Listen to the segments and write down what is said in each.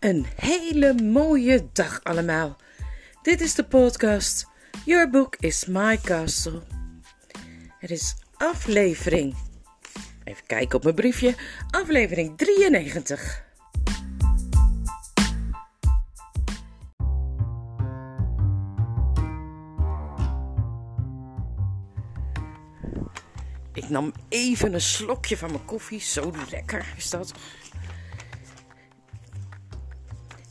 Een hele mooie dag allemaal. Dit is de podcast Your Book is My Castle. Het is aflevering. Even kijken op mijn briefje. Aflevering 93. Ik nam even een slokje van mijn koffie. Zo lekker is dat.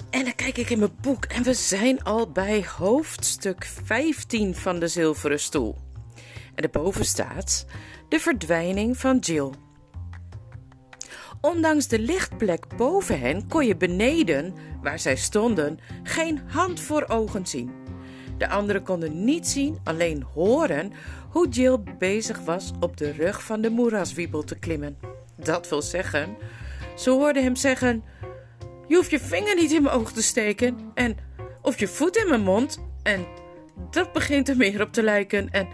En dan kijk ik in mijn boek en we zijn al bij hoofdstuk 15 van de Zilveren Stoel. En erboven staat de verdwijning van Jill. Ondanks de lichtplek boven hen kon je beneden, waar zij stonden, geen hand voor ogen zien. De anderen konden niet zien, alleen horen hoe Jill bezig was op de rug van de moeraswiebel te klimmen. Dat wil zeggen, ze hoorden hem zeggen: Je hoeft je vinger niet in mijn oog te steken en of je voet in mijn mond en dat begint er meer op te lijken en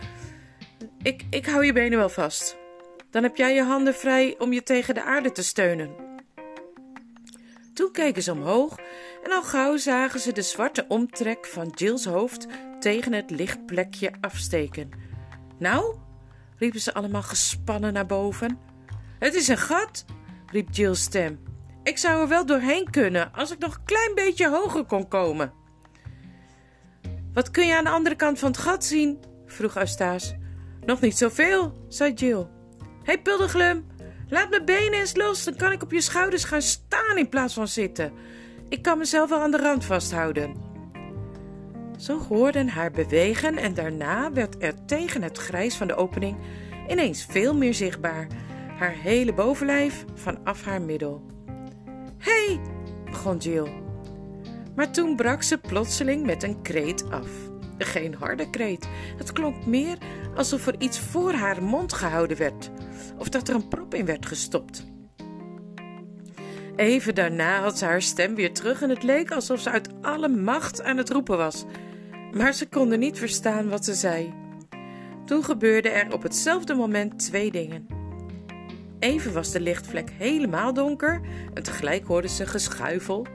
ik, ik hou je benen wel vast. Dan heb jij je handen vrij om je tegen de aarde te steunen. Toen keken ze omhoog en al gauw zagen ze de zwarte omtrek van Jill's hoofd tegen het lichtplekje afsteken. Nou, riepen ze allemaal gespannen naar boven. Het is een gat, riep Jill's stem. Ik zou er wel doorheen kunnen als ik nog een klein beetje hoger kon komen. Wat kun je aan de andere kant van het gat zien? vroeg Eustace. Nog niet zoveel, zei Jill. Hé, hey, laat mijn benen eens los, dan kan ik op je schouders gaan staan in plaats van zitten. Ik kan mezelf wel aan de rand vasthouden. Ze hoorden haar bewegen en daarna werd er tegen het grijs van de opening ineens veel meer zichtbaar. Haar hele bovenlijf vanaf haar middel. Hey, begon Jill. Maar toen brak ze plotseling met een kreet af. Geen harde kreet. Het klonk meer alsof er iets voor haar mond gehouden werd, of dat er een prop in werd gestopt. Even daarna had ze haar stem weer terug en het leek alsof ze uit alle macht aan het roepen was. Maar ze konden niet verstaan wat ze zei. Toen gebeurde er op hetzelfde moment twee dingen. Even was de lichtvlek helemaal donker en tegelijk hoorden ze geschuifel,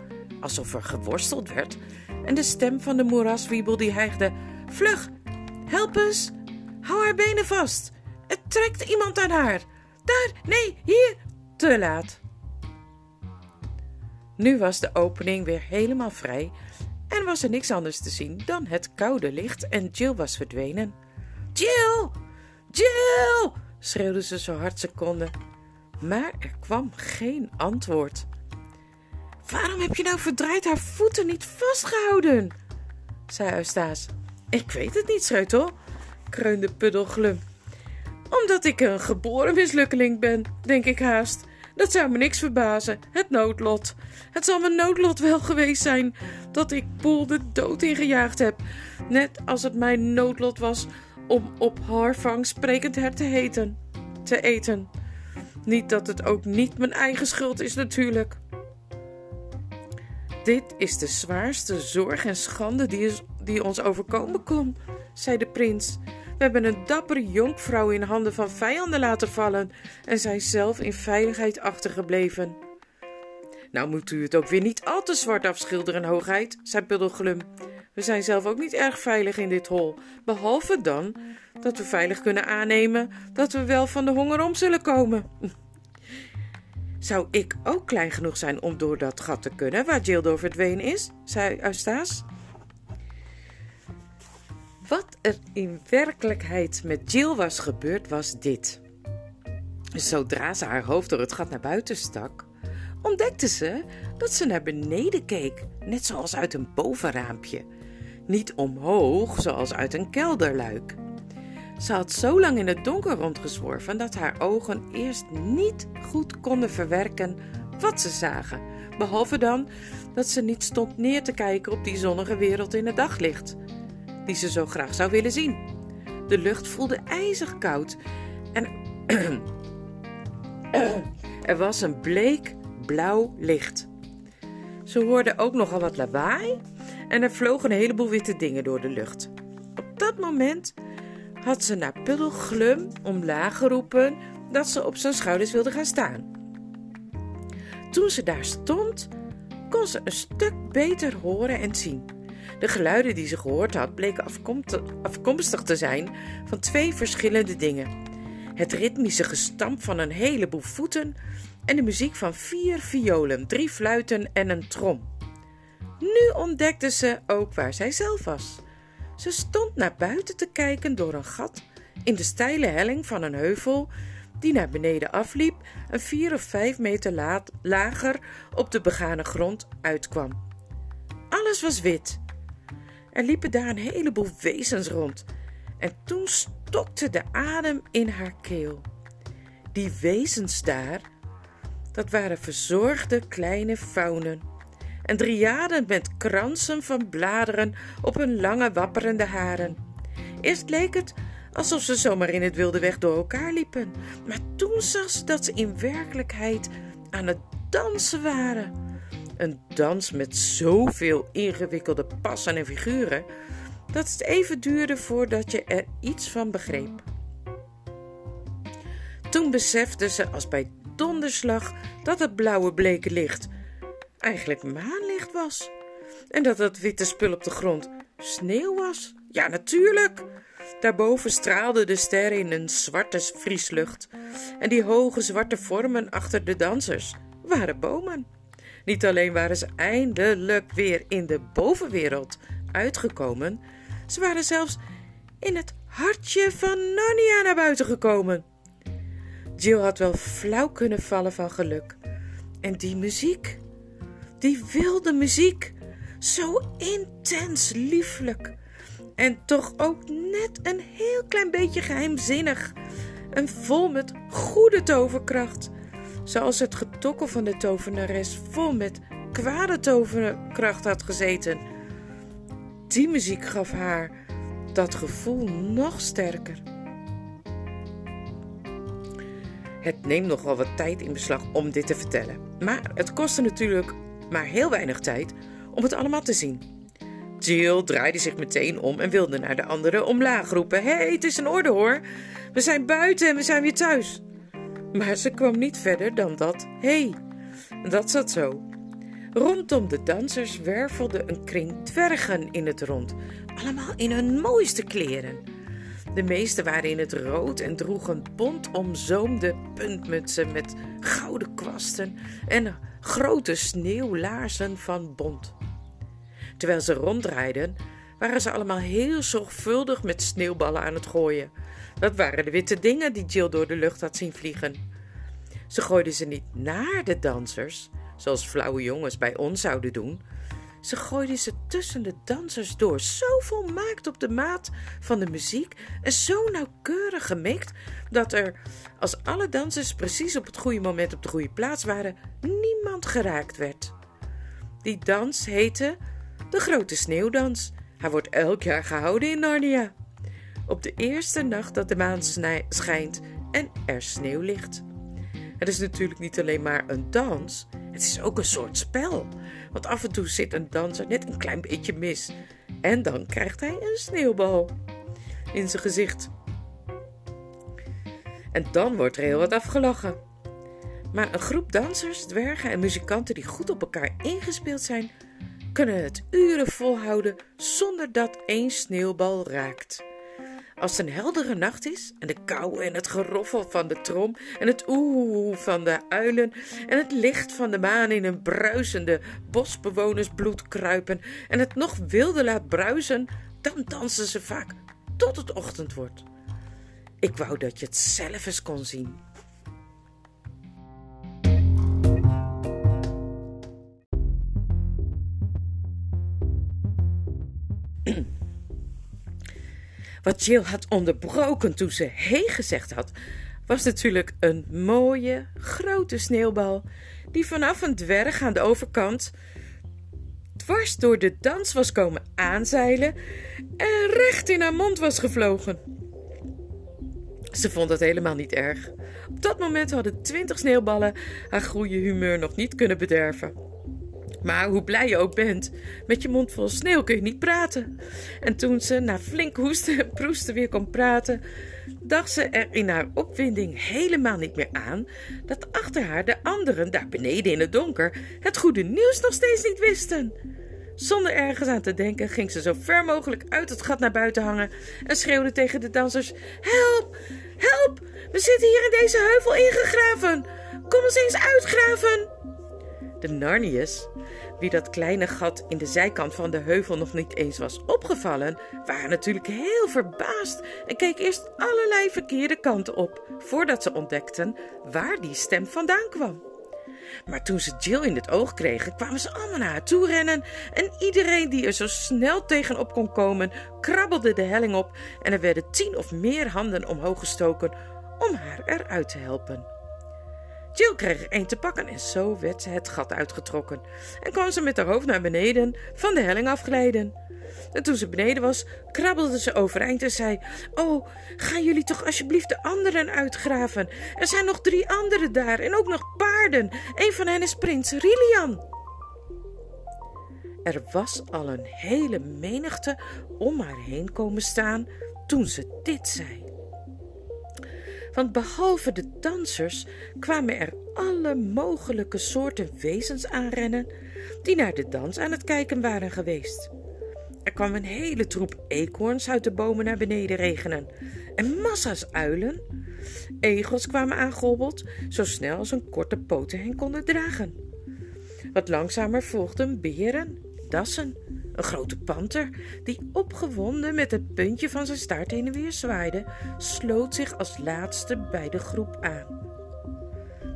alsof er geworsteld werd, en de stem van de moeraswiebel die hijgde: Vlug, help eens! Hou haar benen vast! Het trekt iemand aan haar! Daar, nee, hier! Te laat. Nu was de opening weer helemaal vrij en was er niks anders te zien dan het koude licht en Jill was verdwenen. Jill! Jill! schreeuwde ze zo hard ze konden. Maar er kwam geen antwoord. Waarom heb je nou verdraaid haar voeten niet vastgehouden? zei Eustace. Ik weet het niet, Scheutel, kreunde Puddelglum. Omdat ik een geboren mislukkeling ben, denk ik haast. Dat zou me niks verbazen. Het noodlot. Het zal mijn noodlot wel geweest zijn dat ik Poel de dood ingejaagd heb. Net als het mijn noodlot was om op haarvang sprekend her te, heten, te eten. Niet dat het ook niet mijn eigen schuld is, natuurlijk. Dit is de zwaarste zorg en schande die, ons overkomen kon, zei de prins. We hebben een dappere jonkvrouw in handen van vijanden laten vallen en zijn zelf in veiligheid achtergebleven. Nou moet u het ook weer niet al te zwart afschilderen, hoogheid, zei Puddelglum. We zijn zelf ook niet erg veilig in dit hol, behalve dan dat we veilig kunnen aannemen dat we wel van de honger om zullen komen. Zou ik ook klein genoeg zijn om door dat gat te kunnen waar Jill door verdwenen is? zei Eustace. Wat er in werkelijkheid met Jill was gebeurd, was dit. Zodra ze haar hoofd door het gat naar buiten stak, ontdekte ze dat ze naar beneden keek, net zoals uit een bovenraampje. Niet omhoog, zoals uit een kelderluik. Ze had zo lang in het donker rondgezworven dat haar ogen eerst niet goed konden verwerken wat ze zagen, behalve dan dat ze niet stond neer te kijken op die zonnige wereld in het daglicht, die ze zo graag zou willen zien. De lucht voelde ijzig koud en er was een bleek blauw licht. Ze hoorde ook nogal wat lawaai en er vlogen een heleboel witte dingen door de lucht. Op dat moment had ze naar Puddelglum omlaag geroepen dat ze op zijn schouders wilde gaan staan. Toen ze daar stond, kon ze een stuk beter horen en zien. De geluiden die ze gehoord had bleken afkomstig te zijn van twee verschillende dingen: het ritmische gestamp van een heleboel voeten en de muziek van vier violen, drie fluiten en een trom. Nu ontdekte ze ook waar zij zelf was. Ze stond naar buiten te kijken door een gat in de steile helling van een heuvel die naar beneden afliep en vier of vijf meter lager op de begane grond uitkwam. Alles was wit. Er liepen daar een heleboel wezens rond en toen stokte de adem in haar keel. Die wezens daar, dat waren verzorgde kleine faunen en dryaden met kransen van bladeren op hun lange wapperende haren. Eerst leek het alsof ze zomaar in het wilde weg door elkaar liepen, maar toen zag ze dat ze in werkelijkheid aan het dansen waren. Een dans met zoveel ingewikkelde passen en figuren dat het even duurde voordat je er iets van begreep. Toen besefte ze als bij donderslag dat het blauwe bleke licht eigenlijk maanlicht was. En dat dat witte spul op de grond sneeuw was. Ja, natuurlijk. Daarboven straalden de sterren in een zwarte vrieslucht. En die hoge zwarte vormen achter de dansers waren bomen. Niet alleen waren ze eindelijk weer in de bovenwereld uitgekomen, ze waren zelfs in het hartje van Narnia naar buiten gekomen. Jill had wel flauw kunnen vallen van geluk. En die muziek, die wilde muziek, zo intens lieflijk. En toch ook net een heel klein beetje geheimzinnig. En vol met goede toverkracht. Zoals het getokkel van de tovenares vol met kwade toverkracht had gezeten. Die muziek gaf haar dat gevoel nog sterker. Het neemt nogal wat tijd in beslag om dit te vertellen. Maar het kostte natuurlijk maar heel weinig tijd om het allemaal te zien. Jill draaide zich meteen om en wilde naar de anderen omlaag roepen: Hé, hey, het is in orde hoor. We zijn buiten en we zijn weer thuis. Maar ze kwam niet verder dan dat: Hé. Hey. Dat zat zo. Rondom de dansers wervelde een kring dwergen in het rond, allemaal in hun mooiste kleren. De meesten waren in het rood en droegen bont omzoomde puntmutsen met gouden kwasten en grote sneeuwlaarzen van bont. Terwijl ze ronddraaiden, waren ze allemaal heel zorgvuldig met sneeuwballen aan het gooien. Dat waren de witte dingen die Jill door de lucht had zien vliegen. Ze gooiden ze niet naar de dansers, zoals flauwe jongens bij ons zouden doen. Ze gooiden ze tussen de dansers door, zo volmaakt op de maat van de muziek en zo nauwkeurig gemikt dat er, als alle dansers precies op het goede moment op de goede plaats waren, niemand geraakt werd. Die dans heette de Grote Sneeuwdans. Hij wordt elk jaar gehouden in Narnia. Op de eerste nacht dat de maan schijnt en er sneeuw ligt. Het is natuurlijk niet alleen maar een dans, het is ook een soort spel. Want af en toe zit een danser net een klein beetje mis. En dan krijgt hij een sneeuwbal in zijn gezicht. En dan wordt er heel wat afgelachen. Maar een groep dansers, dwergen en muzikanten die goed op elkaar ingespeeld zijn, kunnen het uren volhouden zonder dat één sneeuwbal raakt. Als het een heldere nacht is en de kou en het geroffel van de trom en het oeh van de uilen en het licht van de maan in een bruisende bosbewonersbloed kruipen en het nog wilder laat bruisen, dan dansen ze vaak tot het ochtend wordt. Ik wou dat je het zelf eens kon zien. Wat Jill had onderbroken toen ze hé gezegd had, was natuurlijk een mooie, grote sneeuwbal die vanaf een dwerg aan de overkant dwars door de dans was komen aanzeilen en recht in haar mond was gevlogen. Ze vond het helemaal niet erg. Op dat moment hadden twintig sneeuwballen haar goede humeur nog niet kunnen bederven. Maar hoe blij je ook bent, met je mond vol sneeuw kun je niet praten. En toen ze na flink hoesten en proesten weer kon praten, dacht ze er in haar opwinding helemaal niet meer aan dat achter haar de anderen daar beneden in het donker het goede nieuws nog steeds niet wisten. Zonder ergens aan te denken ging ze zo ver mogelijk uit het gat naar buiten hangen en schreeuwde tegen de dansers: Help! Help! We zitten hier in deze heuvel ingegraven! Kom eens eens uitgraven! De Narniërs, wie dat kleine gat in de zijkant van de heuvel nog niet eens was opgevallen, waren natuurlijk heel verbaasd en keken eerst allerlei verkeerde kanten op voordat ze ontdekten waar die stem vandaan kwam. Maar toen ze Jill in het oog kregen, kwamen ze allemaal naar haar toe rennen. En iedereen die er zo snel tegenop kon komen, krabbelde de helling op. En er werden tien of meer handen omhoog gestoken om haar eruit te helpen. Jill kreeg er een te pakken en zo werd ze het gat uitgetrokken. En kwam ze met haar hoofd naar beneden van de helling afglijden. En toen ze beneden was, krabbelde ze overeind en zei: Oh, gaan jullie toch alsjeblieft de anderen uitgraven? Er zijn nog drie anderen daar en ook nog paarden. Een van hen is prins Rilian. Er was al een hele menigte om haar heen komen staan toen ze dit zei. Want behalve de dansers kwamen er alle mogelijke soorten wezens aanrennen die naar de dans aan het kijken waren geweest. Er kwam een hele troep eekhoorns uit de bomen naar beneden regenen en massa's uilen. Egels kwamen aangehobbeld, zo snel als hun korte poten hen konden dragen. Wat langzamer volgden beren, dassen, een grote panter, die opgewonden met het puntje van zijn staart heen en weer zwaaide, sloot zich als laatste bij de groep aan.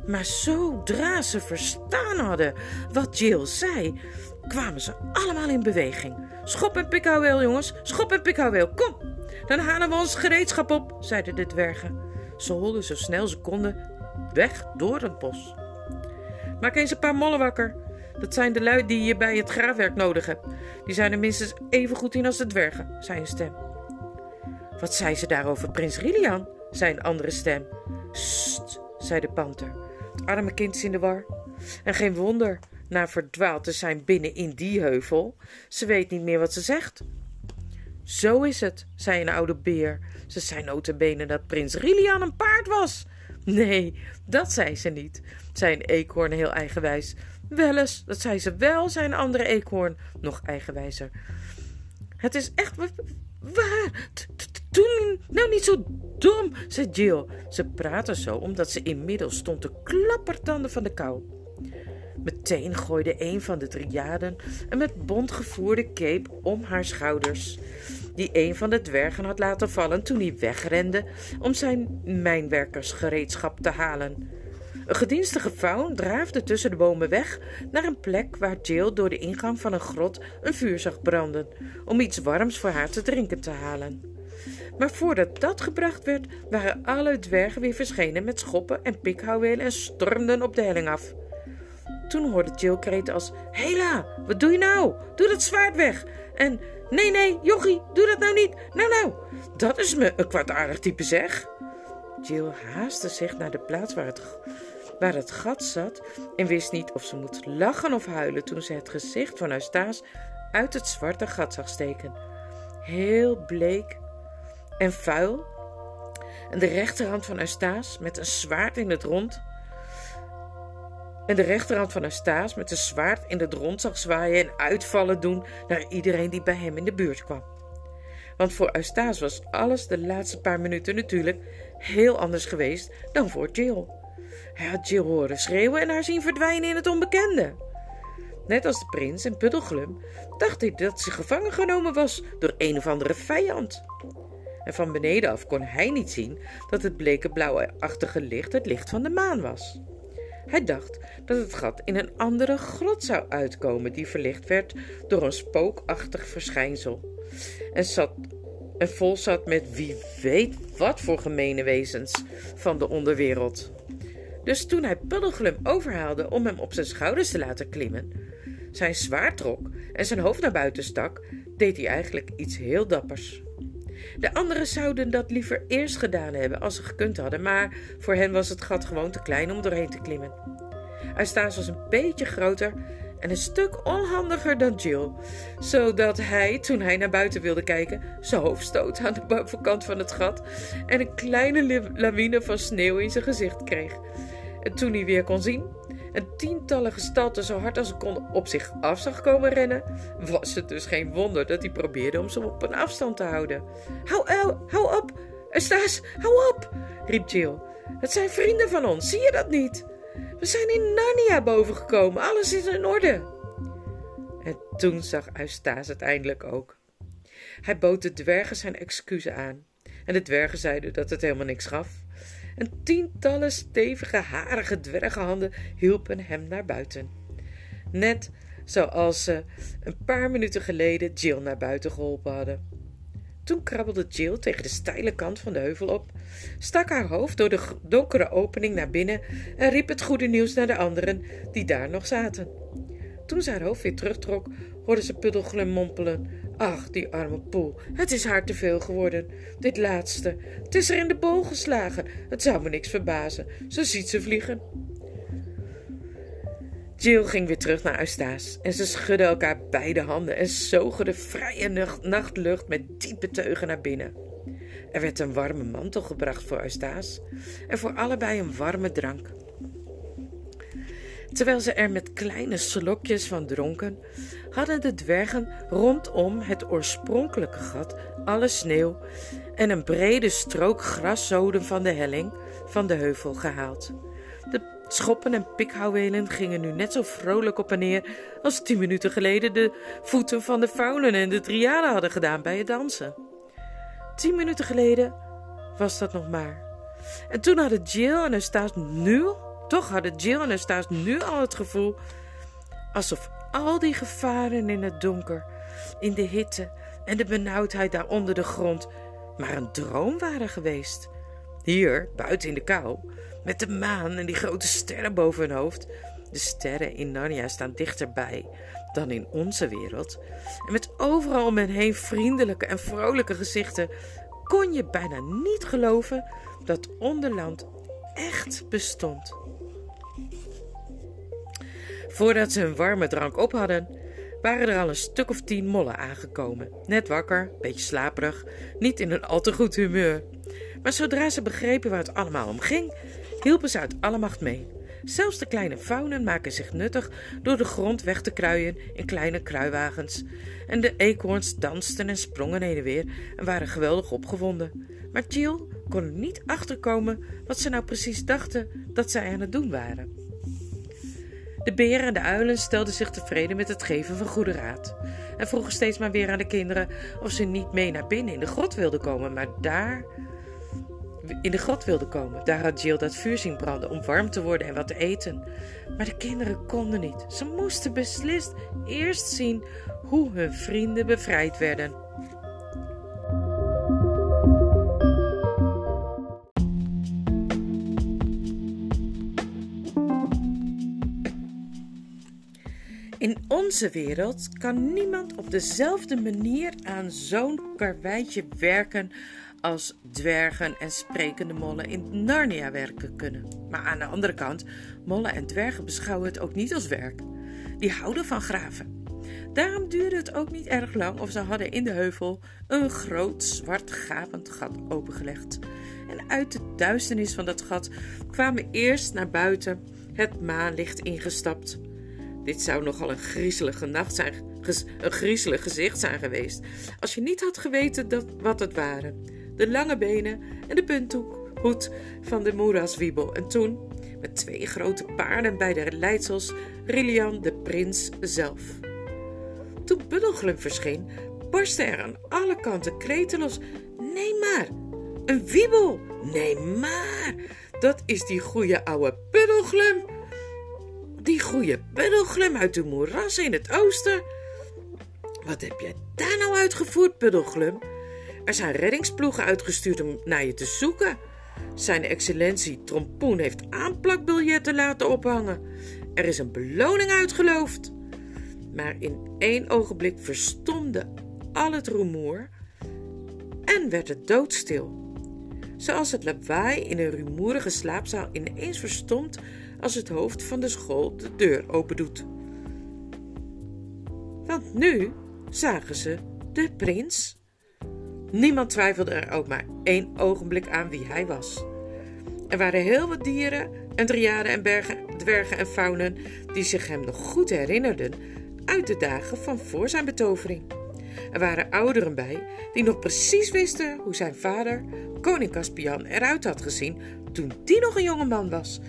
Maar zodra ze verstaan hadden wat Jill zei, kwamen ze allemaal in beweging. Schop en pikhouweel, jongens, schop en pikhouweel, kom! Dan halen we ons gereedschap op, zeiden de dwergen. Ze holden zo snel ze konden weg door het bos. Maak eens een paar mollen wakker. Dat zijn de lui die je bij het graafwerk nodig hebt. Die zijn er minstens even goed in als de dwergen, zei een stem. Wat zei ze daarover prins Rilian? zei een andere stem. Sst, zei de panter. Het arme kind is in de war. En geen wonder, na verdwaald te zijn binnen in die heuvel. Ze weet niet meer wat ze zegt. Zo is het, zei een oude beer. Ze zei notabene dat prins Rilian een paard was. Nee, dat zei ze niet, zei een eekhoorn heel eigenwijs. Wel eens, dat zei ze wel, zei een andere eekhoorn, nog eigenwijzer. Het is echt waar. Toen nou niet zo dom, zei Jill. Ze praatte zo omdat ze inmiddels stond te klappertanden van de kou. Meteen gooide een van de triaden een met bont gevoerde cape om haar schouders, die een van de dwergen had laten vallen toen hij wegrende om zijn mijnwerkersgereedschap te halen. Een gedienstige faun draafde tussen de bomen weg naar een plek waar Jill door de ingang van een grot een vuur zag branden, om iets warms voor haar te drinken te halen. Maar voordat dat gebracht werd, waren alle dwergen weer verschenen met schoppen en pikhouwelen en stormden op de helling af. Toen hoorde Jill kreten als: Hela, wat doe je nou? Doe dat zwaard weg! En nee, nee, jochie, doe dat nou niet! Nou, nou, dat is me een kwaadaardig type zeg! Jill haastte zich naar de plaats waar het, waar het gat zat en wist niet of ze moest lachen of huilen toen ze het gezicht van Eustace uit het zwarte gat zag steken. Heel bleek en vuil. En de rechterhand van Eustace met een zwaard in het rond en de rechterhand van Eustace met een zwaard in het rond zag zwaaien en uitvallen doen naar iedereen die bij hem in de buurt kwam. Want voor Eustace was alles de laatste paar minuten natuurlijk heel anders geweest dan voor Jill. Hij had Jill horen schreeuwen en haar zien verdwijnen in het onbekende. Net als de prins in Puddelglum dacht hij dat ze gevangen genomen was door een of andere vijand. En van beneden af kon hij niet zien dat het bleke blauwachtige licht het licht van de maan was. Hij dacht dat het gat in een andere grot zou uitkomen die verlicht werd door een spookachtig verschijnsel. En, zat, en vol zat met wie weet wat voor gemene wezens van de onderwereld. Dus toen hij Puddelglum overhaalde om hem op zijn schouders te laten klimmen, zijn zwaard trok en zijn hoofd naar buiten stak, deed hij eigenlijk iets heel dappers. De anderen zouden dat liever eerst gedaan hebben als ze gekund hadden, maar voor hen was het gat gewoon te klein om doorheen te klimmen. Eustace was een beetje groter en een stuk onhandiger dan Jill, zodat hij, toen hij naar buiten wilde kijken, zijn hoofd stoot aan de bovenkant van het gat en een kleine lawine van sneeuw in zijn gezicht kreeg. En toen hij weer kon zien, een tientallen gestalten zo hard als ze konden op zich af zag komen rennen, was het dus geen wonder dat hij probeerde om ze op een afstand te houden. Hou, hou, hou op! Eustace, hou op! riep Jill. Het zijn vrienden van ons, zie je dat niet? We zijn in Narnia bovengekomen, alles is in orde. En toen zag Eustace het eindelijk ook. Hij bood de dwergen zijn excuses aan. En de dwergen zeiden dat het helemaal niks gaf. En tientallen stevige, harige dwergenhanden hielpen hem naar buiten. Net zoals ze een paar minuten geleden Jill naar buiten geholpen hadden. Toen krabbelde Jill tegen de steile kant van de heuvel op, stak haar hoofd door de donkere opening naar binnen en riep het goede nieuws naar de anderen die daar nog zaten. Toen ze haar hoofd weer terugtrok, hoorde ze Puddelglum mompelen. Ach, die arme poel, het is haar te veel geworden. Dit laatste, het is er in de bol geslagen. Het zou me niks verbazen. Zo ziet ze vliegen. Jill ging weer terug naar Eustace en ze schudden elkaar beide handen en zogen de vrije nachtlucht met diepe teugen naar binnen. Er werd een warme mantel gebracht voor Eustace en voor allebei een warme drank. Terwijl ze er met kleine slokjes van dronken, hadden de dwergen rondom het oorspronkelijke gat alle sneeuw en een brede strook graszoden van de helling van de heuvel gehaald. De schoppen en pikhouwelen gingen nu net zo vrolijk op en neer als tien minuten geleden de voeten van de faunen en de triaden hadden gedaan bij het dansen. Tien minuten geleden was dat nog maar. En toen hadden Jill en Eustace nu toch hadden Jill en Eustace nu al het gevoel alsof al die gevaren in het donker, in de hitte en de benauwdheid daar onder de grond maar een droom waren geweest. Hier, buiten in de kou, met de maan en die grote sterren boven hun hoofd. De sterren in Narnia staan dichterbij dan in onze wereld. En met overal om hen heen vriendelijke en vrolijke gezichten kon je bijna niet geloven dat onderland echt bestond. Voordat ze hun warme drank op hadden, waren er al een stuk of tien mollen aangekomen. Net wakker, beetje slaperig, niet in een al te goed humeur. Maar zodra ze begrepen waar het allemaal om ging, hielpen ze uit alle macht mee. Zelfs de kleine faunen maken zich nuttig door de grond weg te kruien in kleine kruiwagens. En de eekhoorns dansten en sprongen heen en weer en waren geweldig opgewonden. Maar Jill kon er niet achterkomen wat ze nou precies dachten dat zij aan het doen waren. De beren en de uilen stelden zich tevreden met het geven van goede raad en vroegen steeds maar weer aan de kinderen of ze niet mee naar binnen in de grot wilden komen. Maar daar in de grot wilden komen. Daar had Jill dat vuur zien branden om warm te worden en wat te eten. Maar de kinderen konden niet. Ze moesten beslist eerst zien hoe hun vrienden bevrijd werden. In onze wereld kan niemand op dezelfde manier aan zo'n karweitje werken als dwergen en sprekende mollen in Narnia werken kunnen. Maar aan de andere kant, mollen en dwergen beschouwen het ook niet als werk. Die houden van graven. Daarom duurde het ook niet erg lang of ze hadden in de heuvel een groot zwart gapend gat opengelegd. En uit de duisternis van dat gat kwamen eerst naar buiten het maanlicht ingestapt. Dit zou nogal een griezelige nacht zijn, een griezelig gezicht zijn geweest, als je niet had geweten dat, wat het waren de lange benen en de punthoed van de moeraswiebel. En toen, met twee grote paarden bij de leidsels, Rilian de prins zelf. Toen Buddelglum verscheen, barstte er aan alle kanten kreten los. Nee maar, een wiebel! Nee maar, dat is die goede oude Buddelglum! Die goede Buddelglum uit de moerassen in het oosten! Wat heb jij daar nou uitgevoerd, Buddelglum? Er zijn reddingsploegen uitgestuurd om naar je te zoeken. Zijn excellentie Trompoen heeft aanplakbiljetten laten ophangen. Er is een beloning uitgeloofd. Maar in één ogenblik verstomde al het rumoer en werd het doodstil. Zoals het lawaai in een rumoerige slaapzaal ineens verstomt als het hoofd van de school de deur opendoet. Want nu zagen ze de prins. Niemand twijfelde er ook maar één ogenblik aan wie hij was. Er waren heel wat dieren en driaden en bergen, dwergen en faunen die zich hem nog goed herinnerden uit de dagen van voor zijn betovering. Er waren ouderen bij die nog precies wisten hoe zijn vader, koning Caspian, eruit had gezien toen die nog een jonge man was.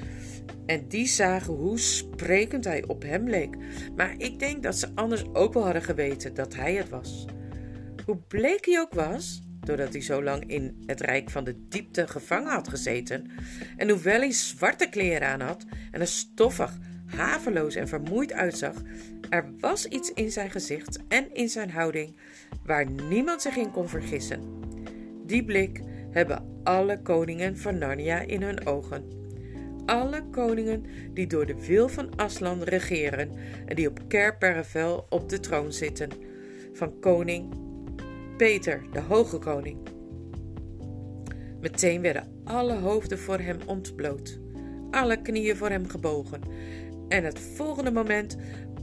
En die zagen hoe sprekend hij op hem leek. Maar ik denk dat ze anders ook wel hadden geweten dat hij het was. Hoe bleek hij ook was, doordat hij zo lang in het rijk van de diepte gevangen had gezeten, en hoewel hij zwarte kleren aan had en er stoffig, haveloos en vermoeid uitzag, er was iets in zijn gezicht en in zijn houding waar niemand zich in kon vergissen. Die blik hebben alle koningen van Narnia in hun ogen. Alle koningen die door de wil van Aslan regeren en die op Kerpervel op de troon zitten. Van koning Peter, de hoge koning. Meteen werden alle hoofden voor hem ontbloot, alle knieën voor hem gebogen. En het volgende moment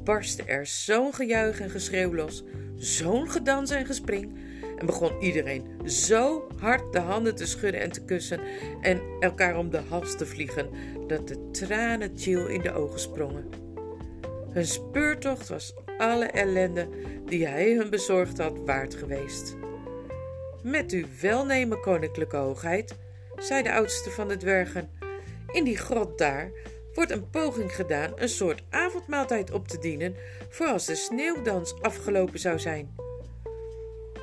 barstte er zo'n gejuich en geschreeuw los, zo'n gedans en gespring, en begon iedereen zo hard de handen te schudden en te kussen en elkaar om de hals te vliegen, dat de tranen Jill in de ogen sprongen. Hun speurtocht was alle ellende die hij hun bezorgd had waard geweest. Met uw welnemen, koninklijke hoogheid, zei de oudste van de dwergen, in die grot daar wordt een poging gedaan een soort avondmaaltijd op te dienen voor als de sneeuwdans afgelopen zou zijn.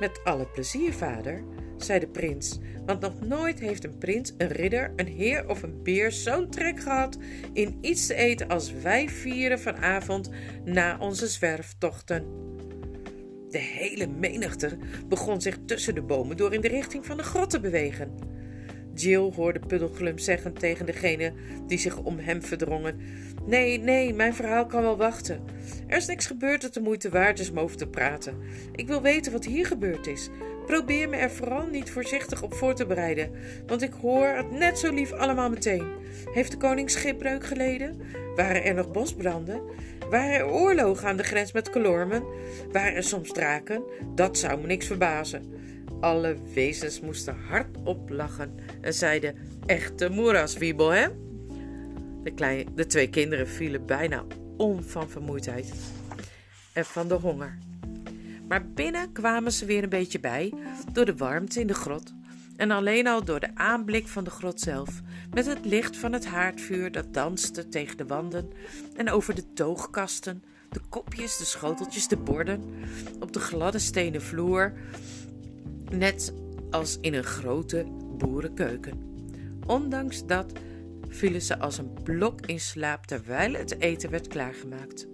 Met alle plezier, vader, zei de prins, want nog nooit heeft een prins, een ridder, een heer of een beer zo'n trek gehad in iets te eten als wij vieren vanavond na onze zwerftochten. De hele menigte begon zich tussen de bomen door in de richting van de grot te bewegen. Jill hoorde Puddelglum zeggen tegen degene die zich om hem verdrongen: Nee, nee, mijn verhaal kan wel wachten. Er is niks gebeurd dat de moeite waard is om over te praten. Ik wil weten wat hier gebeurd is. Probeer me er vooral niet voorzichtig op voor te bereiden, want ik hoor het net zo lief allemaal meteen. Heeft de koning schipbreuk geleden? Waren er nog bosbranden? Waren er oorlogen aan de grens met Kolormen? Waren er soms draken? Dat zou me niks verbazen. Alle wezens moesten hardop lachen en zeiden: Echte moeraswiebel, hè? De, de twee kinderen vielen bijna om van vermoeidheid en van de honger. Maar binnen kwamen ze weer een beetje bij door de warmte in de grot en alleen al door de aanblik van de grot zelf, met het licht van het haardvuur dat danste tegen de wanden en over de toogkasten, de kopjes, de schoteltjes, de borden, op de gladde stenen vloer, net als in een grote boerenkeuken. Ondanks dat vielen ze als een blok in slaap terwijl het eten werd klaargemaakt.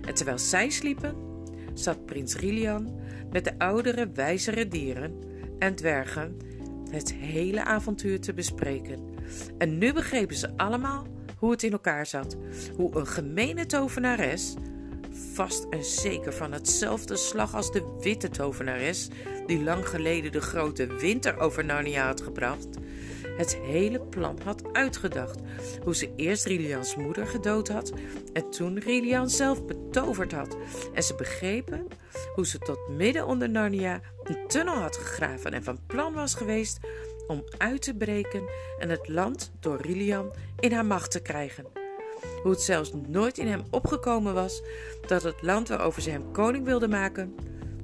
En terwijl zij sliepen, zat prins Rilian met de oudere, wijzere dieren en dwergen het hele avontuur te bespreken. En nu begrepen ze allemaal hoe het in elkaar zat. Hoe een gemene tovenares, vast en zeker van hetzelfde slag als de witte tovenares, die lang geleden de grote winter over Narnia had gebracht, het hele plan had uitgedacht. Hoe ze eerst Rilians moeder gedood had en toen Rilian zelf betoverd had. En ze begrepen hoe ze tot midden onder Narnia een tunnel had gegraven en van plan was geweest om uit te breken en het land door Rilian in haar macht te krijgen. Hoe het zelfs nooit in hem opgekomen was dat het land waarover ze hem koning wilde maken,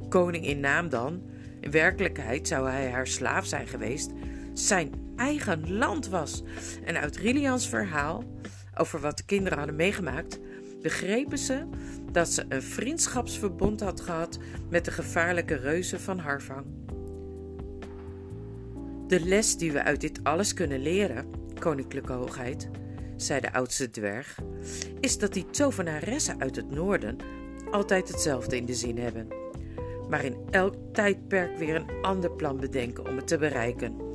koning in naam dan, in werkelijkheid zou hij haar slaaf zijn geweest, zijn eigen land was. En uit Rilians verhaal over wat de kinderen hadden meegemaakt, begrepen ze dat ze een vriendschapsverbond had gehad met de gevaarlijke reuzen van Harvang. De les die we uit dit alles kunnen leren, koninklijke hoogheid, zei de oudste dwerg, is dat die tovenaressen uit het noorden altijd hetzelfde in de zin hebben, maar in elk tijdperk weer een ander plan bedenken om het te bereiken.